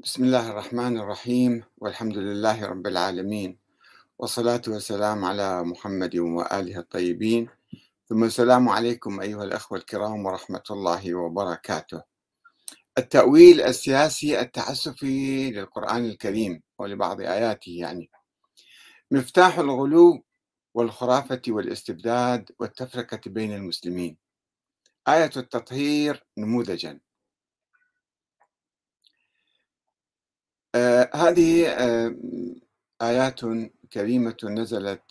بسم الله الرحمن الرحيم والحمد لله رب العالمين والصلاة والسلام على محمد وآله الطيبين. ثم السلام عليكم أيها الأخوة الكرام ورحمة الله وبركاته. التأويل السياسي التعسفي للقرآن الكريم ولبعض آياته يعني. مفتاح الغلو والخرافة والاستبداد والتفرقة بين المسلمين. آية التطهير نموذجا. آه هذه آه آيات كريمة نزلت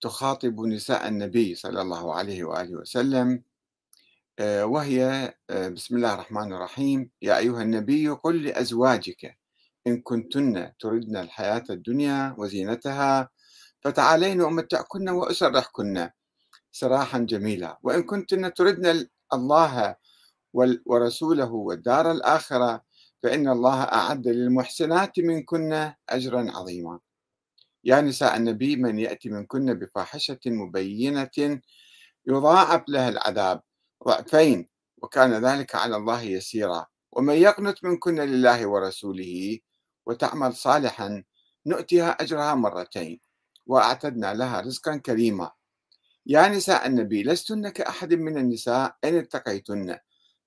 تخاطب نساء النبي صلى الله عليه وآله وسلم آه وهي بسم الله الرحمن الرحيم يا أيها النبي قل لأزواجك إن كنتن تردن الحياة الدنيا وزينتها فتعالين أمتعكن وأسرحكن سراحا جميلا وإن كنتن تردن الله ورسوله والدار الآخرة فإن الله أعد للمحسنات منكن أجرا عظيما. يا نساء النبي من يأتي منكن بفاحشة مبينة يضاعف لها العذاب ضعفين وكان ذلك على الله يسيرا. ومن يقنت منكن لله ورسوله وتعمل صالحا نؤتها أجرها مرتين. وأعتدنا لها رزقا كريما. يا نساء النبي لستن كأحد من النساء إن اتقيتن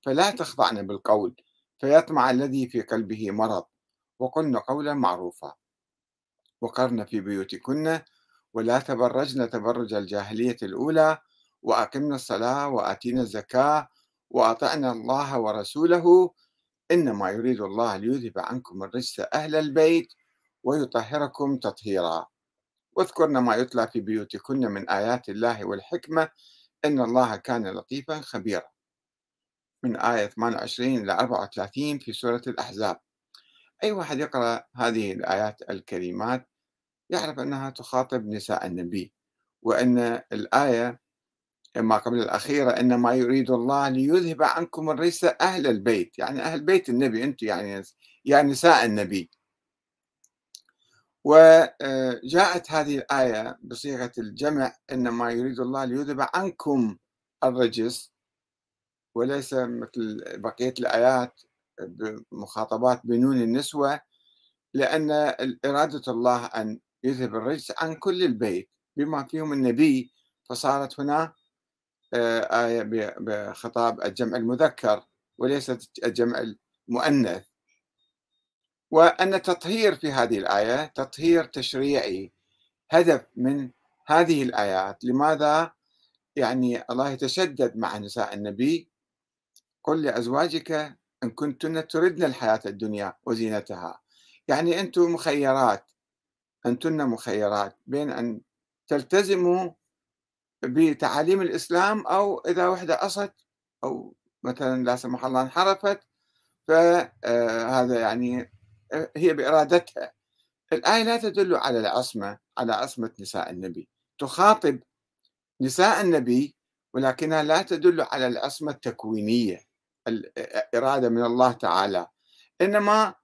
فلا تخضعن بالقول. فيطمع الذي في قلبه مرض وقلن قولا معروفا. وقرن في بيوتكن ولا تبرجن تبرج الجاهلية الأولى وأقمنا الصلاة وآتينا الزكاة وأطعنا الله ورسوله. إنما يريد الله ليذهب عنكم الرجس أهل البيت ويطهركم تطهيرا. واذكرن ما يتلى في بيوتكن من آيات الله والحكمة. إن الله كان لطيفا خبيرا. من آية 28 إلى 34 في سورة الأحزاب. أي واحد يقرأ هذه الآيات الكريمات يعرف أنها تخاطب نساء النبي وأن الآية ما قبل الأخيرة إنما يريد الله ليذهب عنكم الرجس أهل البيت. يعني أهل بيت النبي أنتم يعني يا نساء النبي. وجاءت هذه الآية بصيغة الجمع إنما يريد الله ليذهب عنكم الرجس وليس مثل بقية الآيات بمخاطبات بنون النسوة لأن إرادة الله أن يذهب الرجس عن كل البيت بما فيهم النبي فصارت هنا آه، آية بخطاب الجمع المذكر وليست الجمع المؤنث. وأن التطهير في هذه الآية تطهير تشريعي هدف من هذه الآيات. لماذا؟ يعني الله يتشدد مع نساء النبي قل لأزواجك إن كنتن تردن الحياة الدنيا وزينتها. يعني أنتم مخيرات أنتن مخيرات بين أن تلتزموا بتعاليم الإسلام أو إذا وحدة أصت أو مثلا لا سمح الله انحرفت فهذا يعني هي بإرادتها. الآية لا تدل على العصمة على عصمة نساء النبي. تخاطب نساء النبي ولكنها لا تدل على العصمة التكوينية. الإرادة من الله تعالى. إنما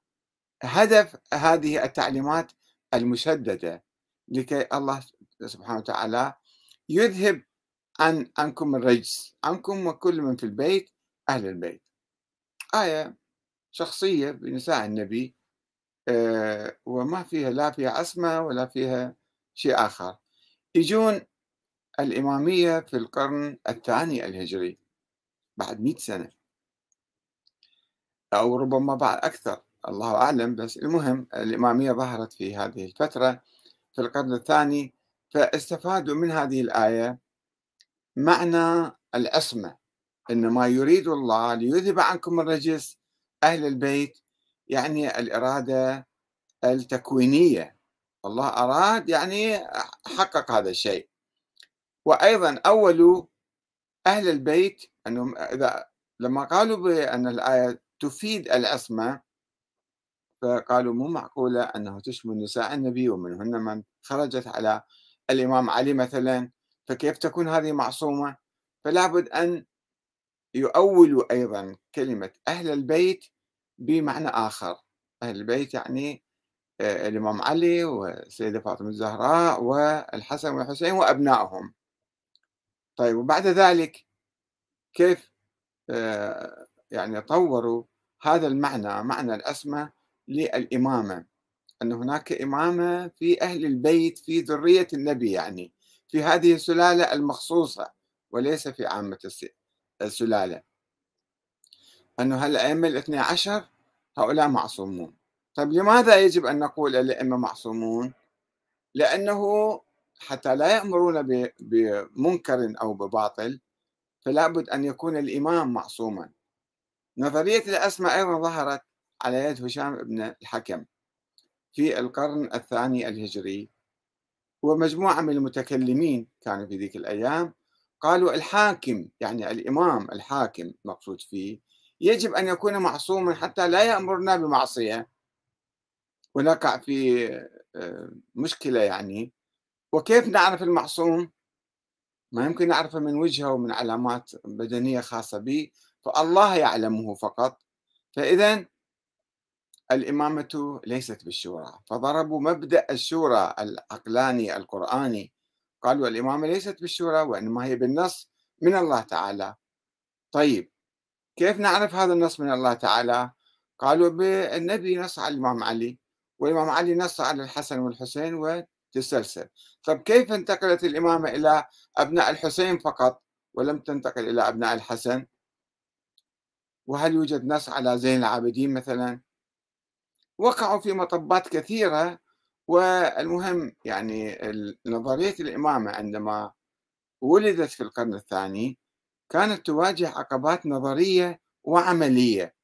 هدف هذه التعليمات المشددة لكي الله سبحانه وتعالى يذهب عن عنكم الرجس عنكم وكل من في البيت أهل البيت. آية شخصية بنساء النبي آه، وما فيها لا فيها عصمة ولا فيها شيء آخر. يجون الإمامية في القرن الثاني الهجري بعد مئة سنة. أو ربما بعد أكثر الله أعلم. بس المهم الإمامية ظهرت في هذه الفترة في القرن الثاني فاستفادوا من هذه الآية معنى العصمة إنما يريد الله ليذهب عنكم الرجس أهل البيت يعني الإرادة التكوينية. الله أراد يعني حقق هذا الشيء. وأيضا أول أهل البيت أنهم إذا لما قالوا بأن الآية تفيد العصمة فقالوا مو معقولة أنه تشمل نساء النبي ومنهن من خرجت على الإمام علي مثلا فكيف تكون هذه معصومة؟ فلا بد أن يؤولوا أيضا كلمة أهل البيت بمعنى آخر. أهل البيت يعني آه، الإمام علي والسيدة فاطمة الزهراء والحسن والحسين وأبنائهم. طيب وبعد ذلك كيف آه، يعني طوروا هذا المعنى معنى الأسمة للإمامة أن هناك إمامة في أهل البيت في ذرية النبي يعني في هذه السلالة المخصوصة وليس في عامة السلالة. أنه هالأئمة الاثنى عشر هؤلاء معصومون. طيب لماذا يجب أن نقول الأئمة معصومون؟ لأنه حتى لا يأمرون بمنكر أو بباطل فلا بد أن يكون الإمام معصوما. نظرية الأسماء أيضا ظهرت على يد هشام بن الحكم في القرن الثاني الهجري ومجموعة من المتكلمين كانوا في ذيك الأيام قالوا الحاكم يعني الإمام الحاكم مقصود فيه يجب أن يكون معصوما حتى لا يأمرنا بمعصية. ونقع في آه، مشكلة يعني. وكيف نعرف المعصوم؟ ما يمكن نعرفه من وجهه ومن علامات بدنية خاصة به. فالله يعلمه فقط. فإذا الإمامة ليست بالشورى فضربوا مبدأ الشورى العقلاني القرآني. قالوا الإمامة ليست بالشورى وإنما هي بالنص من الله تعالى. طيب كيف نعرف هذا النص من الله تعالى؟ قالوا بالنبي نص على الإمام علي والإمام علي نص على الحسن والحسين وتسلسل طيب كيف انتقلت الإمامة إلى أبناء الحسين فقط ولم تنتقل إلى أبناء الحسن؟ وهل يوجد نص على زين العابدين مثلا؟ وقعوا في مطبات كثيرة والمهم يعني نظرية الإمامة عندما ولدت في القرن الثاني كانت تواجه عقبات نظرية وعملية.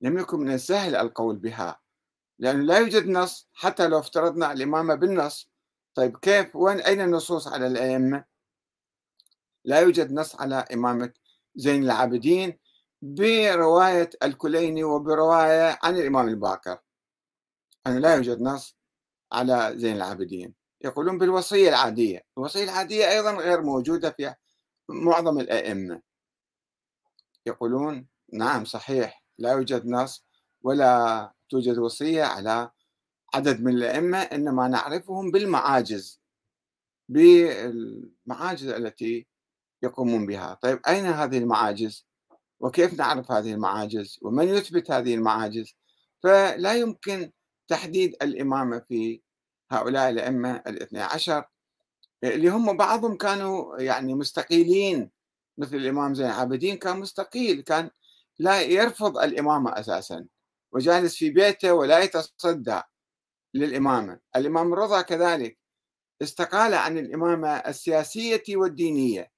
لم يكن من السهل القول بها لأنه لا يوجد نص حتى لو افترضنا الإمامة بالنص. طيب كيف؟ وين أين النصوص على الأئمة؟ لا يوجد نص على إمامة زين العابدين. برواية الكليني وبرواية عن الإمام الباكر. أنه لا يوجد نص على زين العابدين. يقولون بالوصية العادية. الوصية العادية أيضا غير موجودة في معظم الأئمة. يقولون نعم صحيح لا يوجد نص ولا توجد وصية على عدد من الأئمة إنما نعرفهم بالمعاجز بالمعاجز التي يقومون بها. طيب أين هذه المعاجز؟ وكيف نعرف هذه المعاجز ومن يثبت هذه المعاجز؟ فلا يمكن تحديد الإمامة في هؤلاء الأئمة الاثنى عشر اللي هم بعضهم كانوا يعني مستقيلين مثل الإمام زين العابدين كان مستقيل كان لا يرفض الإمامة أساسا وجالس في بيته ولا يتصدى للإمامة. الإمام رضا كذلك استقال عن الإمامة السياسية والدينية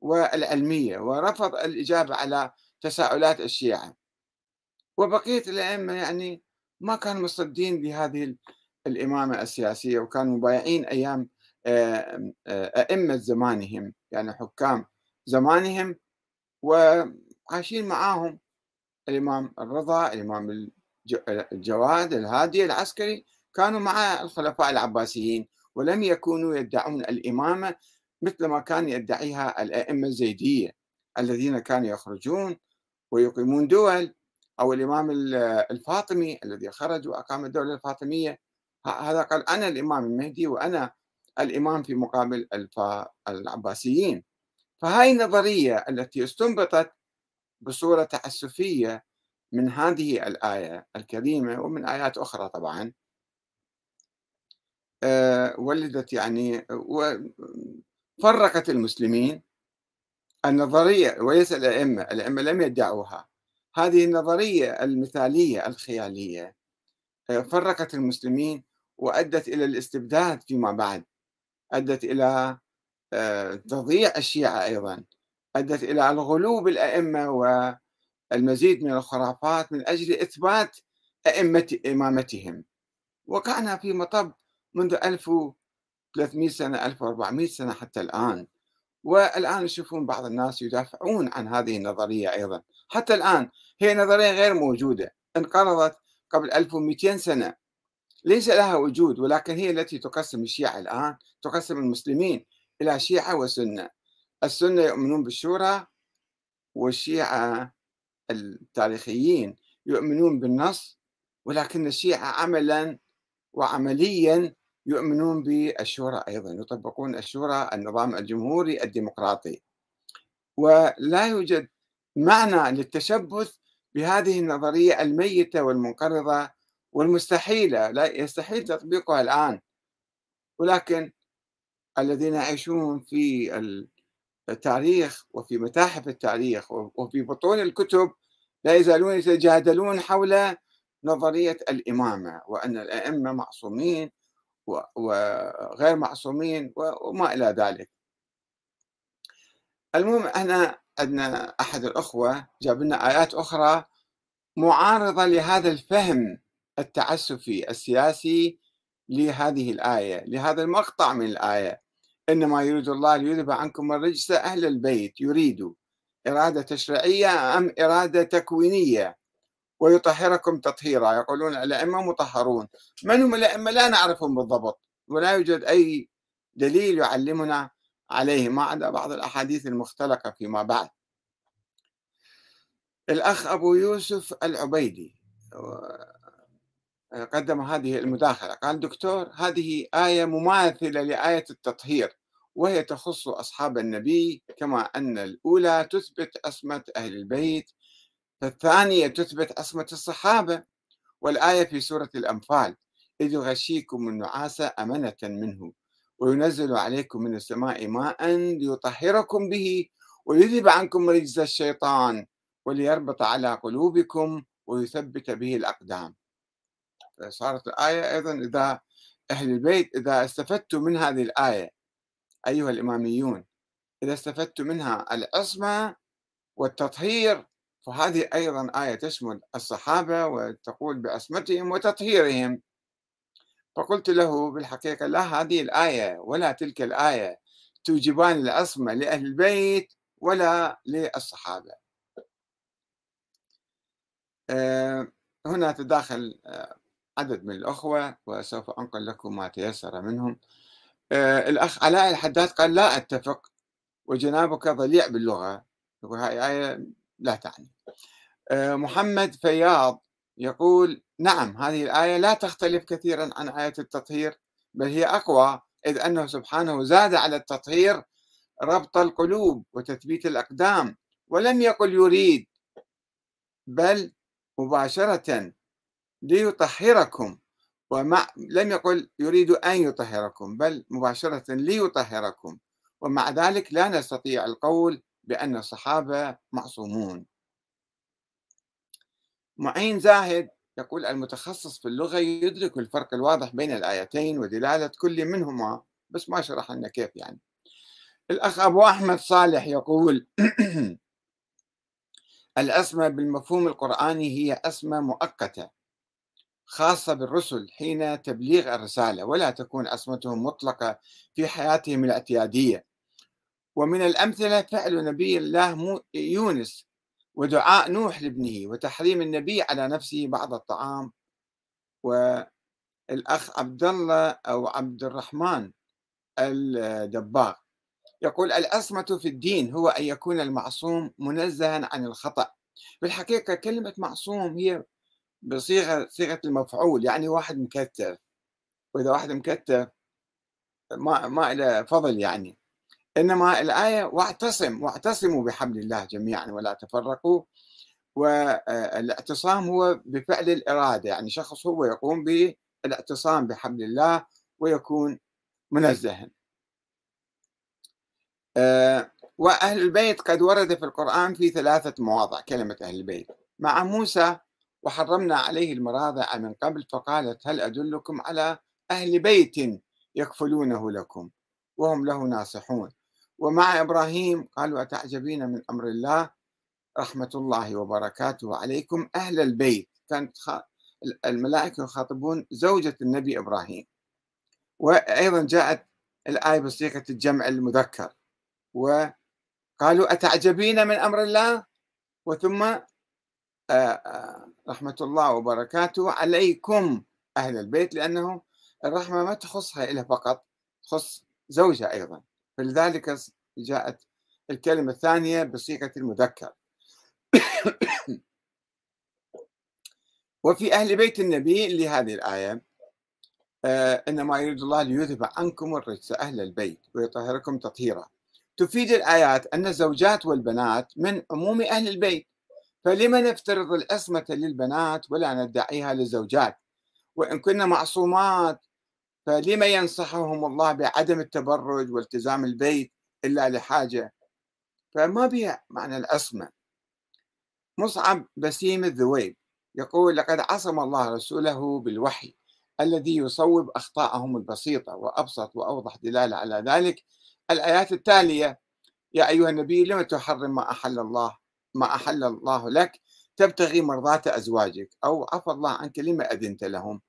والعلمية ورفض الإجابة على تساؤلات الشيعة وبقية الأئمة يعني ما كانوا مصدين بهذه الإمامة السياسية وكانوا مبايعين أيام أئمة زمانهم يعني حكام زمانهم وعايشين معاهم. الإمام الرضا الإمام الجواد الهادي العسكري كانوا مع الخلفاء العباسيين ولم يكونوا يدعون الإمامة مثل ما كان يدعيها الأئمة الزيدية الذين كانوا يخرجون ويقيمون دول أو الإمام الفاطمي الذي خرج وأقام الدولة الفاطمية. هذا قال أنا الإمام المهدي وأنا الإمام في مقابل العباسيين. فهاي النظرية التي استنبطت بصورة تعسفية من هذه الآية الكريمة ومن آيات أخرى طبعا. آه، ولدت يعني وفرقت المسلمين النظرية وليس الأئمة الأئمة لم يدعوها. هذه النظرية المثالية الخيالية آه، فرقت المسلمين وأدت إلى الاستبداد فيما بعد. أدت إلى آه، تضييع الشيعة أيضا. أدت إلى الغلو بالأئمة والمزيد من الخرافات من أجل إثبات أئمة إمامتهم. وقعنا في مطب منذ 1300 سنة 1400 سنة حتى الآن. والآن يشوفون بعض الناس يدافعون عن هذه النظرية أيضا. حتى الآن هي نظرية غير موجودة. انقرضت قبل 1200 سنة. ليس لها وجود ولكن هي التي تقسم الشيعة الآن تقسم المسلمين إلى شيعة وسنة. السنة يؤمنون بالشورى والشيعة التاريخيين يؤمنون بالنص ولكن الشيعة عملا وعمليا يؤمنون بالشورى أيضا يطبقون الشورى النظام الجمهوري الديمقراطي. ولا يوجد معنى للتشبث بهذه النظرية الميتة والمنقرضة والمستحيلة. لا يستحيل تطبيقها الآن. ولكن الذين يعيشون في التاريخ وفي متاحف التاريخ وفي بطون الكتب لا يزالون يتجادلون حول نظرية الإمامة وأن الأئمة معصومين وغير معصومين وما إلى ذلك. المهم إحنا عندنا أحد الأخوة جاب لنا آيات أخرى معارضة لهذا الفهم التعسفي السياسي لهذه الآية لهذا المقطع من الآية. إنما يريد الله ليذهب عنكم الرجس أهل البيت يريد إرادة تشريعية أم إرادة تكوينية؟ ويطهركم تطهيرا. يقولون الأئمة مطهرون. من هم الأئمة؟ لا نعرفهم بالضبط. ولا يوجد أي دليل يعلمنا عليه. ما عدا بعض الأحاديث المختلقة فيما بعد. الأخ أبو يوسف العبيدي قدم هذه المداخلة. قال دكتور هذه آية مماثلة لآية التطهير وهي تخص أصحاب النبي كما أن الأولى تثبت عصمة أهل البيت فالثانية تثبت عصمة الصحابة والآية في سورة الأنفال إذ يغشيكم النعاس أمنة منه وينزل عليكم من السماء ماء ليطهركم به ويذهب عنكم رجز الشيطان وليربط على قلوبكم ويثبت به الأقدام. صارت الآية أيضا إذا أهل البيت إذا استفدتم من هذه الآية أيها الإماميون إذا استفدتم منها العصمة والتطهير فهذه أيضا آية تشمل الصحابة وتقول بعصمتهم وتطهيرهم. فقلت له بالحقيقة لا هذه الآية ولا تلك الآية توجبان العصمة لأهل البيت ولا للصحابة. آه، هنا تداخل آه، عدد من الأخوة وسوف أنقل لكم ما تيسر منهم. آه، الأخ علاء الحداد قال لا أتفق وجنابك ضليع باللغة. يقول هاي آية لا تعني. محمد فياض يقول نعم هذه الآية لا تختلف كثيرا عن آية التطهير بل هي أقوى إذ أنه سبحانه زاد على التطهير ربط القلوب وتثبيت الأقدام ولم يقل يريد بل مباشرة ليطهركم ومع لم يقل يريد أن يطهركم بل مباشرة ليطهركم ومع ذلك لا نستطيع القول بأن الصحابة معصومون. معين زاهد يقول المتخصص في اللغة يدرك الفرق الواضح بين الآيتين ودلالة كل منهما بس ما شرح لنا كيف يعني. الأخ أبو أحمد صالح يقول الأسمى بالمفهوم القرآني هي أسمى مؤقتة خاصة بالرسل حين تبليغ الرسالة ولا تكون أسمتهم مطلقة في حياتهم الاعتيادية ومن الأمثلة فعل نبي الله يونس ودعاء نوح لابنه وتحريم النبي على نفسه بعض الطعام والأخ عبد الله أو عبد الرحمن الدباغ. يقول العصمة في الدين هو أن يكون المعصوم منزها عن الخطأ. بالحقيقة كلمة معصوم هي بصيغة صيغة المفعول يعني واحد مكتف. وإذا واحد مكتف ما ما له فضل يعني. إنما الآية واعتصم واعتصموا بحبل الله جميعا ولا تفرقوا. والإعتصام هو بفعل الإرادة يعني شخص هو يقوم بالإعتصام بحبل الله ويكون منزها وأهل البيت قد ورد في القرآن في ثلاثة مواضع كلمة أهل البيت. مع موسى وحرمنا عليه المراضع من قبل فقالت هل أدلكم على أهل بيت يكفلونه لكم وهم له ناصحون؟ ومع إبراهيم قالوا أتعجبين من أمر الله؟ رحمة الله وبركاته. عليكم أهل البيت. كانت الملائكة يخاطبون زوجة النبي إبراهيم. وأيضا جاءت الآية بصيغة الجمع المذكر. وقالوا أتعجبين من أمر الله؟ وثم آه، آه، رحمة الله وبركاته. عليكم أهل البيت لأنه الرحمة ما تخصها إلى فقط تخص زوجها أيضا. فلذلك جاءت الكلمة الثانية بصيغة المذكر. وفي أهل بيت النبي لهذه الآية آه إنما يريد الله ليذهب عنكم الرجس أهل البيت ويطهركم تطهيرا. تفيد الآيات أن الزوجات والبنات من عموم أهل البيت. فلما نفترض العصمة للبنات ولا ندعيها للزوجات؟ وإن كنا معصومات فلما ينصحهم الله بعدم التبرج والتزام البيت إلا لحاجة؟ فما بها معنى العصمة. مصعب بسيم الذويب يقول لقد عصم الله رسوله بالوحي الذي يصوب أخطاءهم البسيطة وأبسط وأوضح دلالة على ذلك. الآيات التالية يا أيها النبي لم تحرم ما أحل الله ما أحل الله لك تبتغي مرضات أزواجك أو عفى الله عنك لما أذنت لهم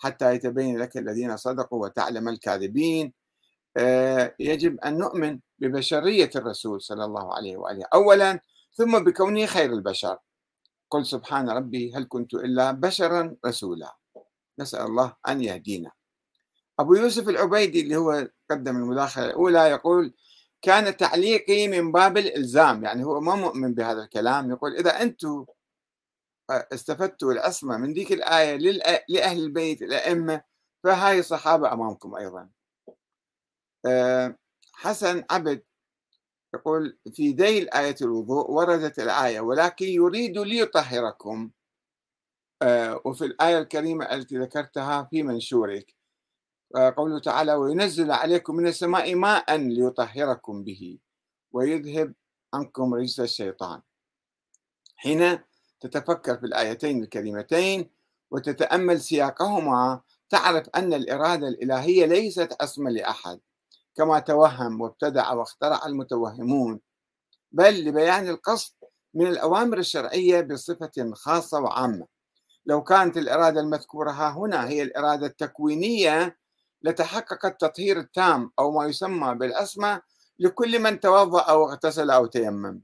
حتى يتبين لك الذين صدقوا وتعلم الكاذبين. آه، يجب أن نؤمن ببشرية الرسول صلى الله عليه وآله. أولا ثم بكونه خير البشر. قل سبحان ربي هل كنت إلا بشرا رسولا. نسأل الله أن يهدينا. أبو يوسف العبيدي اللي هو قدم المداخلة الأولى يقول كان تعليقي من باب الإلزام. يعني هو ما مؤمن بهذا الكلام. يقول إذا أنتم استفدتوا العصمة من ذيك الآية لأهل البيت الأئمة فهاي الصحابة أمامكم أيضا. آه، حسن عبد يقول في ذيل آية الوضوء وردت الآية ولكن يريد ليطهركم. آه، وفي الآية الكريمة التي ذكرتها في منشورك. آه، قوله تعالى وينزل عليكم من السماء ماء ليطهركم به ويذهب عنكم رجس الشيطان. حين تتفكر في الآيتين الكريمتين وتتأمل سياقهما تعرف أن الإرادة الإلهية ليست عصمة لأحد كما توهم وابتدع واخترع المتوهمون بل لبيان القصد من الأوامر الشرعية بصفة خاصة وعامة. لو كانت الإرادة المذكورة ها هنا هي الإرادة التكوينية لتحقق التطهير التام أو ما يسمى بالأسمى لكل من توضأ أو اغتسل أو تيمم.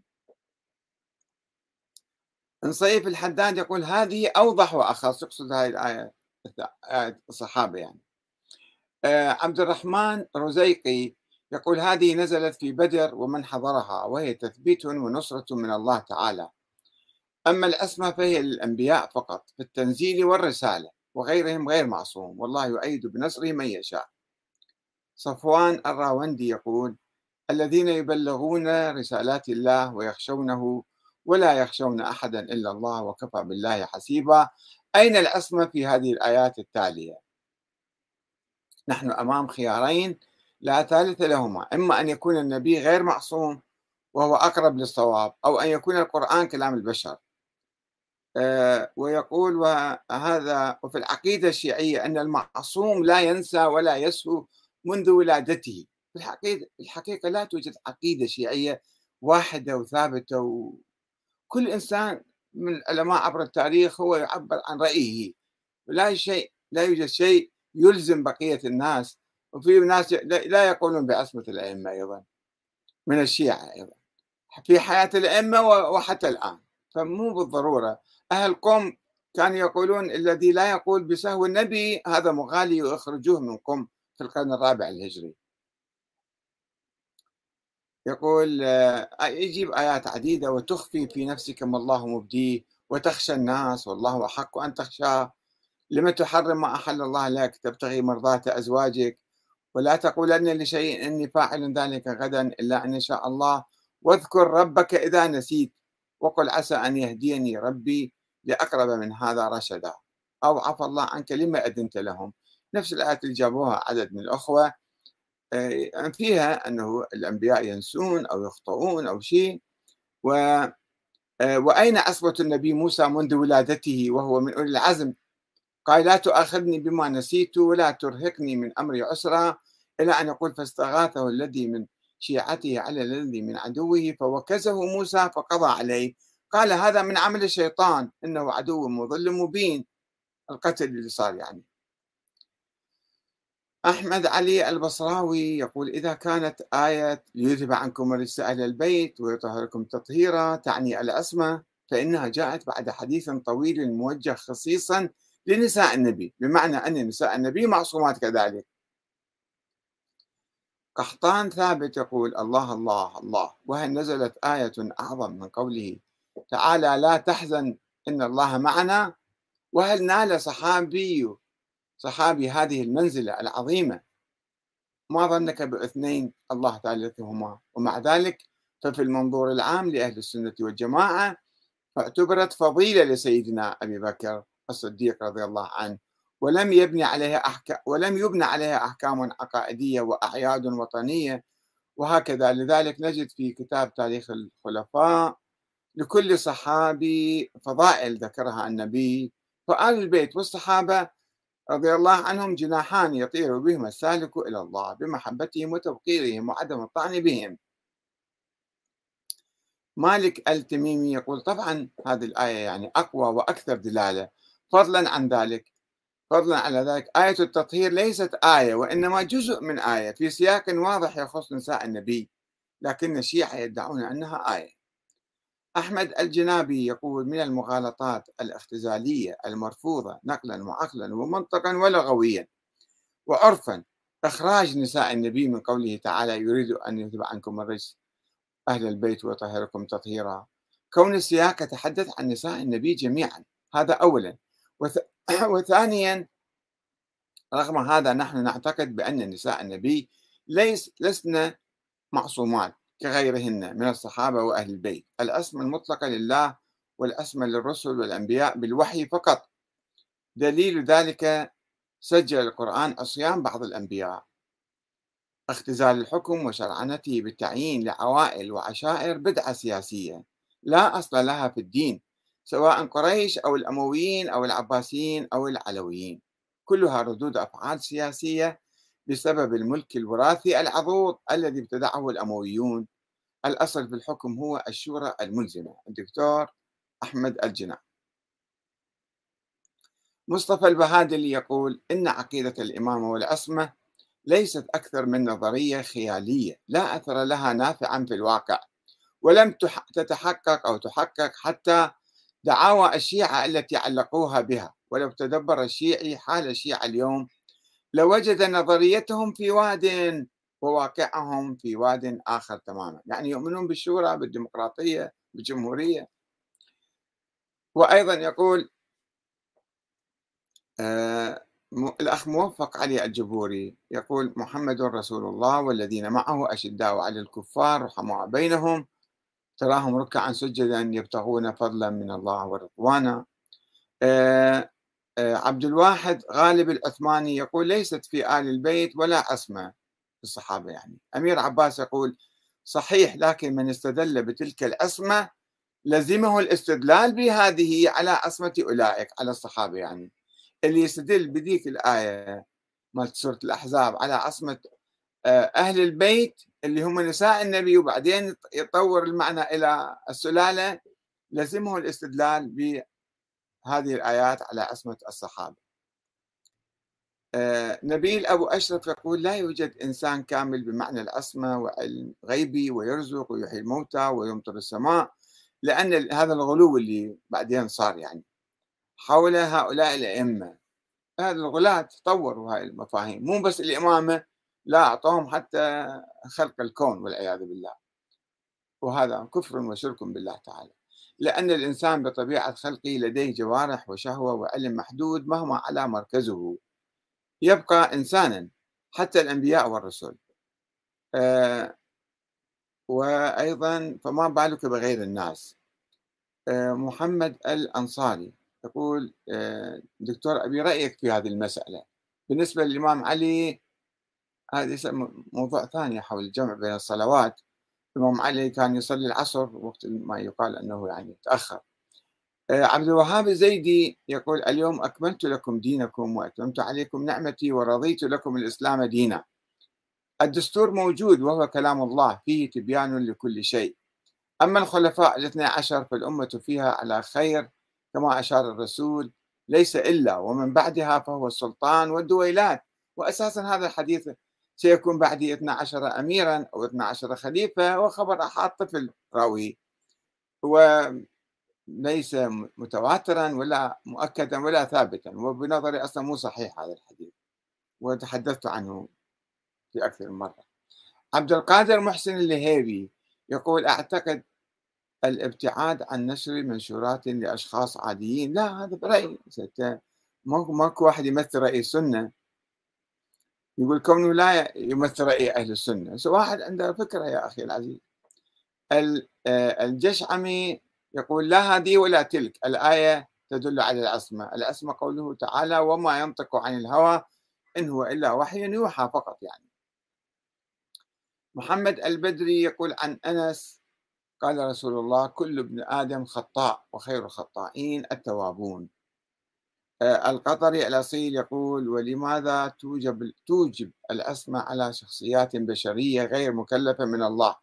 نصيف الحداد يقول هذه أوضح وأخص يقصد هذه الآية الصحابة يعني. آه، عبد الرحمن رزيقي يقول هذه نزلت في بدر ومن حضرها وهي تثبيت ونصرة من الله تعالى. أما الأسمى فهي للأنبياء فقط في التنزيل والرسالة وغيرهم غير معصوم والله يؤيد بنصره من يشاء. صفوان الراوندي يقول الذين يبلغون رسالات الله ويخشونه ولا يخشون أحدا إلا الله وكفى بالله حسيبا. أين العصمة في هذه الآيات التالية؟ نحن أمام خيارين لا ثالث لهما إما أن يكون النبي غير معصوم وهو أقرب للصواب أو أن يكون القرآن كلام البشر. آه، ويقول وهذا وفي العقيدة الشيعية أن المعصوم لا ينسى ولا يسهو منذ ولادته. الحقيقة, الحقيقة لا توجد عقيدة شيعية واحدة وثابتة وكل إنسان من العلماء عبر التاريخ هو يعبر عن رأيه. لا شيء لا يوجد شيء يلزم بقية الناس وفي ناس لا يقولون بعصمة الأئمة أيضا من الشيعة أيضا. في حياة الأئمة وحتى الآن. فمو بالضرورة. أهل قم كانوا يقولون الذي لا يقول بسهو النبي هذا مغالي ويخرجوه من قم في القرن الرابع الهجري. يقول آه، يجيب آيات عديدة وتخفي في نفسك ما الله مبديه وتخشى الناس والله أحق أن تخشاه. لم تحرم ما أحل الله لك تبتغي مرضات أزواجك. ولا تقولن لشيء إني فاعل ذلك غدا إلا أن يشاء الله. واذكر ربك إذا نسيت وقل عسى أن يهديني ربي لأقرب من هذا رشدا. أو عفى الله عنك لما أذنت لهم. نفس الآيات اللي جابوها عدد من الأخوة. فيها أنه الأنبياء ينسون أو يخطئون أو شيء. و آه، وأين عصبة النبي موسى منذ ولادته وهو من أولي العزم؟ قال لا تؤاخذني بما نسيت ولا ترهقني من أمري عسرا إلى أن يقول فاستغاثه الذي من شيعته على الذي من عدوه فوكزه موسى فقضى عليه. قال هذا من عمل الشيطان إنه عدو مضل مبين. القتل اللي صار يعني. أحمد علي البصراوي يقول إذا كانت آية ليذهب عنكم رجس أهل البيت ويطهركم تطهيرا تعني العصمة فإنها جاءت بعد حديث طويل موجه خصيصا لنساء النبي بمعنى أن نساء النبي معصومات كذلك. قحطان ثابت يقول الله الله الله. وهل نزلت آية أعظم من قوله تعالى لا تحزن إن الله معنا؟ وهل نال صحابي صحابي هذه المنزلة العظيمة. ما ظنك باثنين الله ثالثهما ومع ذلك ففي المنظور العام لأهل السنة والجماعة اعتبرت فضيلة لسيدنا أبي بكر الصديق رضي الله عنه. ولم يبني عليها أحكام ولم يبنى عليها أحكام عقائدية وأعياد وطنية. وهكذا. لذلك نجد في كتاب تاريخ الخلفاء لكل صحابي فضائل ذكرها النبي. فآل البيت والصحابة رضي الله عنهم جناحان يطير بهما السالك إلى الله بمحبتهم وتوقيرهم وعدم الطعن بهم. مالك التميمي يقول طبعا هذه الآية يعني أقوى وأكثر دلالة. فضلا عن ذلك فضلا على ذلك آية التطهير ليست آية وإنما جزء من آية في سياق واضح يخص نساء النبي لكن الشيعة يدعون أنها آية. أحمد الجنابي يقول من المغالطات الاختزالية المرفوضة نقلا وعقلا ومنطقا ولغويا. وعرفا إخراج نساء النبي من قوله تعالى يريد أن يذهب عنكم الرجس أهل البيت ويطهركم تطهيرا. كون السياق يتحدث عن نساء النبي جميعا هذا أولا. وث... وثانيا رغم هذا نحن نعتقد بأن نساء النبي ليس لسنا معصومات. كغيرهن من الصحابة وأهل البيت. الأسمى المطلقة لله والأسمى للرسل والأنبياء بالوحي فقط. دليل ذلك سجل القرآن عصيان بعض الأنبياء. اختزال الحكم وشرعنته بالتعيين لعوائل وعشائر بدعة سياسية لا أصل لها في الدين سواء قريش أو الأمويين أو العباسيين أو العلويين. كلها ردود أفعال سياسية بسبب الملك الوراثي العضوض الذي ابتدعه الأمويون. الأصل في الحكم هو الشورى الملزمة. الدكتور أحمد الجناح مصطفى البهادلي يقول إن عقيدة الإمامة والعصمة ليست أكثر من نظرية خيالية. لا أثر لها نافعا في الواقع ولم تتحقق أو تحقق حتى دعاوى الشيعة التي علقوها بها. ولو تدبر الشيعي حال الشيعة اليوم لوجد نظريتهم في واد وواقعهم في واد آخر تماما. يعني يؤمنون بالشورى بالديمقراطية بالجمهورية. وأيضا يقول آه الأخ موفق علي الجبوري. يقول محمد رسول الله والذين معه أشداء على الكفار رحماء بينهم. تراهم ركعا سجدا يبتغون فضلا من الله ورضوانا. آه عبد الواحد غالب العثماني يقول ليست في آل البيت ولا عصمة الصحابة يعني. أمير عباس يقول صحيح لكن من استدل بتلك العصمة لزمه الاستدلال بهذه على عصمة أولئك على الصحابة يعني. اللي يستدل بذيك الآية مالت سورة الأحزاب على عصمة آه، أهل البيت اللي هم نساء النبي وبعدين يطور المعنى إلى السلالة لزمه الاستدلال بهذه الآيات على عصمة الصحابة. آه، نبيل أبو أشرف يقول لا يوجد إنسان كامل بمعنى العصمة وعلم غيبي ويرزق ويحيي الموتى ويمطر السماء لأن هذا الغلو اللي بعدين صار يعني حول هؤلاء الأئمة. هذا الغلاة طوروا هاي المفاهيم مو بس الإمامة لا أعطوهم حتى خلق الكون والعياذ بالله. وهذا كفر وشرك بالله تعالى. لأن الإنسان بطبيعة خلقه لديه جوارح وشهوة وعلم محدود مهما على مركزه. يبقى إنسانا حتى الأنبياء والرسل. آه وأيضا فما بالك بغير الناس. آه محمد الأنصاري يقول آه دكتور أبي رأيك في هذه المسألة؟ بالنسبة للإمام علي هذه موضوع ثاني حول الجمع بين الصلوات الإمام علي كان يصلي العصر وقت ما يقال أنه يعني تأخر. آه، عبد الوهاب الزيدي يقول اليوم أكملت لكم دينكم وأتممت عليكم نعمتي ورضيت لكم الإسلام دينا. الدستور موجود وهو كلام الله فيه تبيان لكل شيء. أما الخلفاء الاثنى عشر فالأمة فيها على خير كما أشار الرسول ليس إلا ومن بعدها فهو السلطان والدويلات. وأساسا هذا الحديث سيكون بعدي 12 أميرا أو 12 خليفة وخبر أحد طفل رأوي. وليس متواترا ولا مؤكدا ولا ثابتا وبنظري أصلا مو صحيح هذا الحديث وتحدثت عنه في أكثر من مرة. عبد القادر محسن اللهيبي يقول أعتقد الابتعاد عن نشر منشورات لأشخاص عاديين. لا هذا برأيي ماكو واحد يمثل رأي السنة. يقول كونه لا يمثل رأي أهل السنة. واحد عنده فكرة يا أخي العزيز. آه، الجشعمي يقول لا هذه ولا تلك. الآية تدل على العصمة. العصمة قوله تعالى وما ينطق عن الهوى إن هو إلا وحي يوحى فقط يعني. محمد البدري يقول عن أنس قال رسول الله كل ابن آدم خطاء وخير الخطائين التوابون. القطري الأصيل يقول ولماذا توجب توجب العصمة على شخصيات بشرية غير مكلفة من الله؟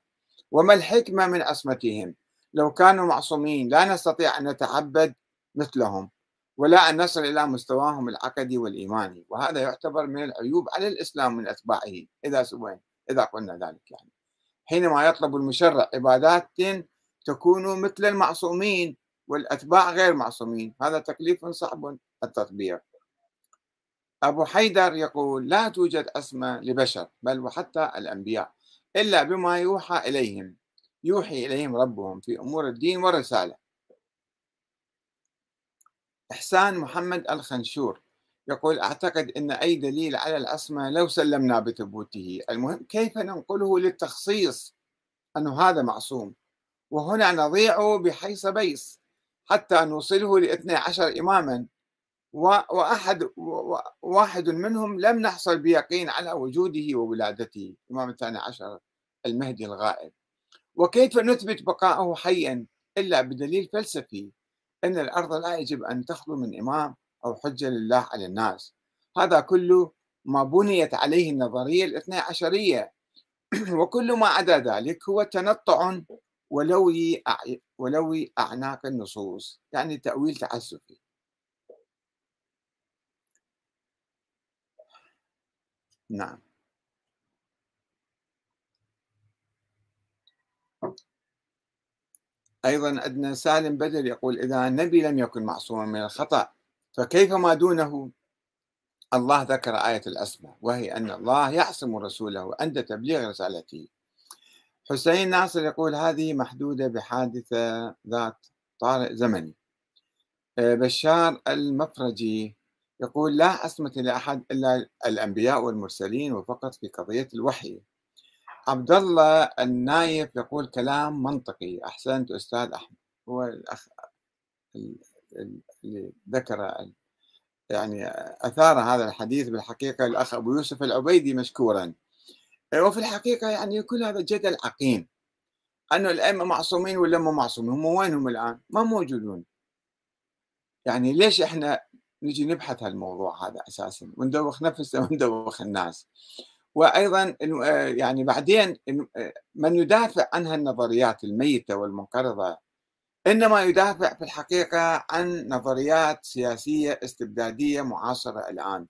وما الحكمة من عصمتهم لو كانوا معصومين لا نستطيع أن نتعبد مثلهم ولا أن نصل إلى مستواهم العقدي والإيماني وهذا يعتبر من العيوب على الإسلام من أتباعه. إذا سوينا إذا قلنا ذلك يعني. حينما يطلب المشرع عبادات تكون مثل المعصومين والأتباع غير معصومين هذا تكليف صعب. التطبيق أبو حيدر يقول لا توجد أسمى لبشر بل وحتى الأنبياء إلا بما يوحى إليهم. يوحي إليهم ربهم في أمور الدين والرسالة. إحسان محمد الخنشور يقول أعتقد أن أي دليل على العصمة لو سلمنا بثبوته. المهم كيف ننقله للتخصيص؟ أنه هذا معصوم. وهنا نضيع بحيث بيس حتى نوصله لاثني عشر إماما. وأحد واحد منهم لم نحصل بيقين على وجوده وولادته الإمام الثاني عشر المهدي الغائب. وكيف نثبت بقاءه حيا إلا بدليل فلسفي؟ أن الأرض لا يجب أن تخلو من إمام أو حجة لله على الناس. هذا كله ما بنيت عليه النظرية الاثنى عشرية. وكل ما عدا ذلك هو تنطع ولوي أعناق النصوص يعني تأويل تعسفي. نعم. أيضا عندنا سالم بدر يقول إذا النبي لم يكن معصوما من الخطأ فكيف ما دونه؟ الله ذكر آية الأسماء وهي أن الله يعصم رسوله عند تبليغ رسالته. حسين ناصر يقول هذه محدودة بحادثة ذات طارئ زمني. آه، بشار المفرجي يقول لا عصمة لأحد إلا الأنبياء والمرسلين وفقط في قضية الوحي. عبد الله النايف يقول كلام منطقي أحسنت أستاذ أحمد. هو الأخ اللي ذكر يعني أثار هذا الحديث بالحقيقة الأخ أبو يوسف العبيدي مشكورا. وفي الحقيقة يعني كل هذا جدل عقيم. أنه الأئمة معصومين ولا ما معصومين؟ هم وينهم الآن؟ ما موجودون. يعني ليش إحنا نجي نبحث هالموضوع هذا أساسا وندوخ نفسنا وندوخ الناس. وأيضا يعني بعدين من يدافع عن هالنظريات الميتة والمنقرضة إنما يدافع في الحقيقة عن نظريات سياسية استبدادية معاصرة الآن.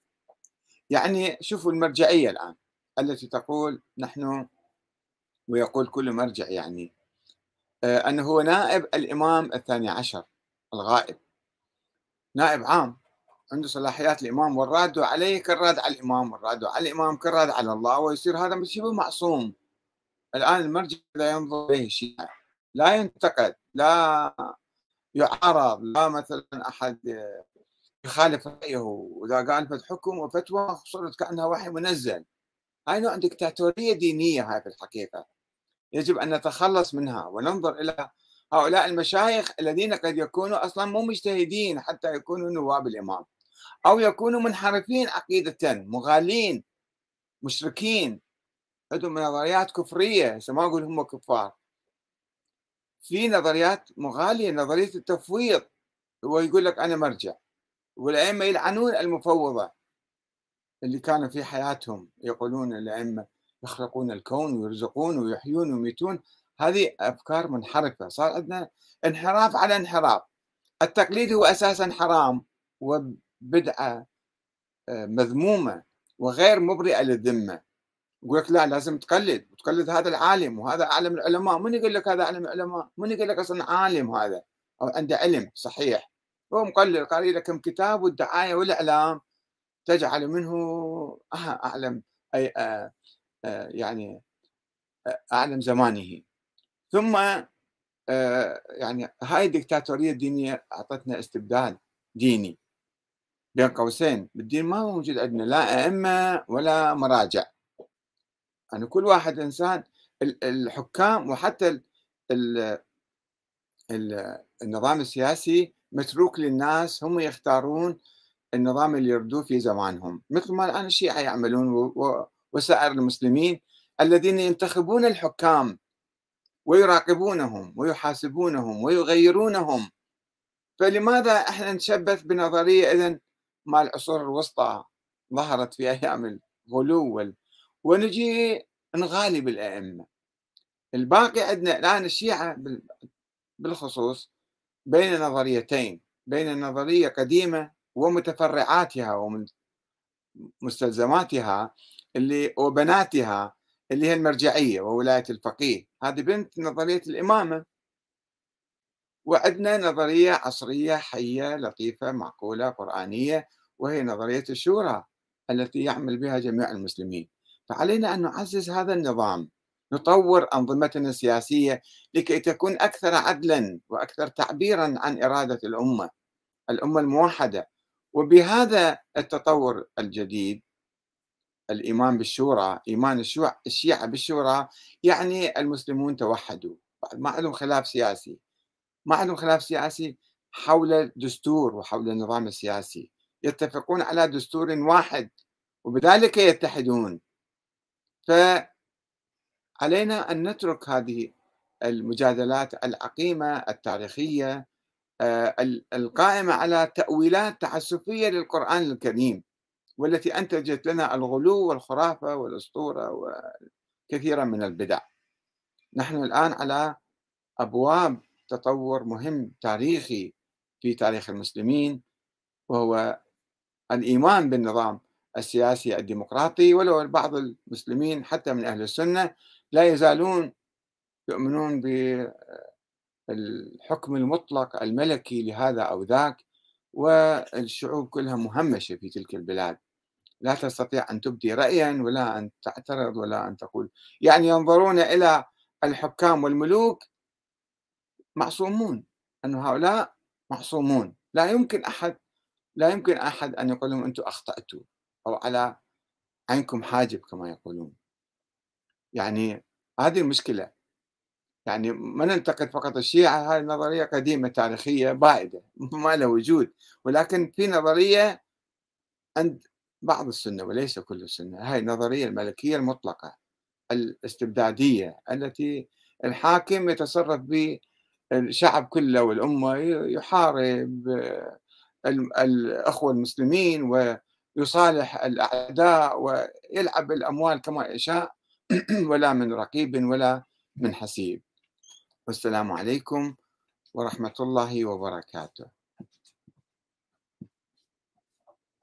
يعني شوفوا المرجعية الآن التي تقول نحن ويقول كل مرجع يعني أنه هو نائب الإمام الثاني عشر الغائب. نائب عام. عنده صلاحيات الإمام والراد عليه كالراد على الإمام والراد على الإمام كالراد على الله ويصير هذا شبه معصوم. الآن المرجع لا ينظر إليه شيء لا ينتقد لا يعارض لا مثلا أحد يخالف رأيه. وإذا قال فت حكم وفتوى صارت كأنها وحي منزل. هاي نوع دكتاتوريه دينية هاي في الحقيقة. يجب أن نتخلص منها وننظر إلى هؤلاء المشايخ الذين قد يكونوا أصلا مو مجتهدين حتى يكونوا نواب الإمام. أو يكونوا منحرفين عقيدة مغالين مشركين. عندهم نظريات كفرية ما أقول هم كفار. في نظريات مغالية نظرية التفويض. هو يقول لك أنا مرجع. والأئمة يلعنون المفوضة اللي كانوا في حياتهم. يقولون الأئمة يخلقون الكون ويرزقون ويحيون ويميتون. هذه أفكار منحرفة. صار عندنا انحراف على انحراف. التقليد هو أساسا حرام. بدعة آه، مذمومة وغير مبرئة للذمة. يقول لك لا لازم تقلد وتقلد هذا العالم وهذا أعلم العلماء. من يقول لك هذا أعلم العلماء؟ من يقول لك أصلا عالم هذا؟ أو عنده علم صحيح. هو مقلد قال لك كم كتاب والدعاية والإعلام تجعل منه أعلم أي آآ آه، آه، يعني أعلم زمانه. ثم يعني هاي الدكتاتورية الدينية أعطتنا استبدال ديني. بين قوسين بالدين ما موجود عندنا لا أئمة ولا مراجع. يعني كل واحد إنسان الحكام وحتى ال ال النظام السياسي متروك للناس هم يختارون النظام اللي يردوه في زمانهم. مثل ما الآن الشيعة يعملون وسائر المسلمين الذين ينتخبون الحكام ويراقبونهم ويحاسبونهم ويغيرونهم. فلماذا إحنا نشبث بنظرية اذا مال العصور الوسطى ظهرت في أيام الغلو ونجي نغالي بالائمه الباقي عندنا الآن الشيعة بالخصوص بين نظريتين بين نظرية قديمة ومتفرعاتها ومستلزماتها اللي وبناتها اللي هي المرجعية وولاية الفقيه. هذه بنت نظرية الإمامة. وعندنا نظرية عصرية حية لطيفة معقولة قرآنية وهي نظرية الشورى التي يعمل بها جميع المسلمين. فعلينا أن نعزز هذا النظام نطور أنظمتنا السياسية لكي تكون أكثر عدلا وأكثر تعبيرا عن إرادة الأمة الأمة الموحدة. وبهذا التطور الجديد الإيمان بالشورى إيمان الشيعة بالشورى يعني المسلمون توحدوا ما عندهم خلاف سياسي. ما عندهم خلاف سياسي حول الدستور وحول النظام السياسي. يتفقون على دستور واحد وبذلك يتحدون. فعلينا أن نترك هذه المجادلات العقيمة التاريخية آه، القائمة على تأويلات تعسفية للقرآن الكريم والتي أنتجت لنا الغلو والخرافة والأسطورة وكثيرا من البدع. نحن الآن على أبواب تطور مهم تاريخي في تاريخ المسلمين وهو الإيمان بالنظام السياسي الديمقراطي ولو بعض المسلمين حتى من أهل السنة لا يزالون يؤمنون بالحكم المطلق الملكي لهذا أو ذاك والشعوب كلها مهمشة في تلك البلاد. لا تستطيع أن تبدي رأيا ولا أن تعترض ولا أن تقول. يعني ينظرون إلى الحكام والملوك معصومون أن هؤلاء معصومون. لا يمكن أحد لا يمكن أحد أن يقول لهم أنتم أخطأتوا أو على عينكم حاجب كما يقولون. يعني هذه المشكلة. يعني ما ننتقد فقط الشيعة هذه نظرية قديمة تاريخية بائدة ما لها وجود. ولكن في نظرية عند بعض السنة وليس كل السنة هاي النظرية الملكية المطلقة الاستبدادية التي الحاكم يتصرف بالشعب كله والأمة يحارب الأخوة المسلمين ويصالح الأعداء ويلعب الأموال كما يشاء ولا من رقيب ولا من حسيب. والسلام عليكم ورحمة الله وبركاته.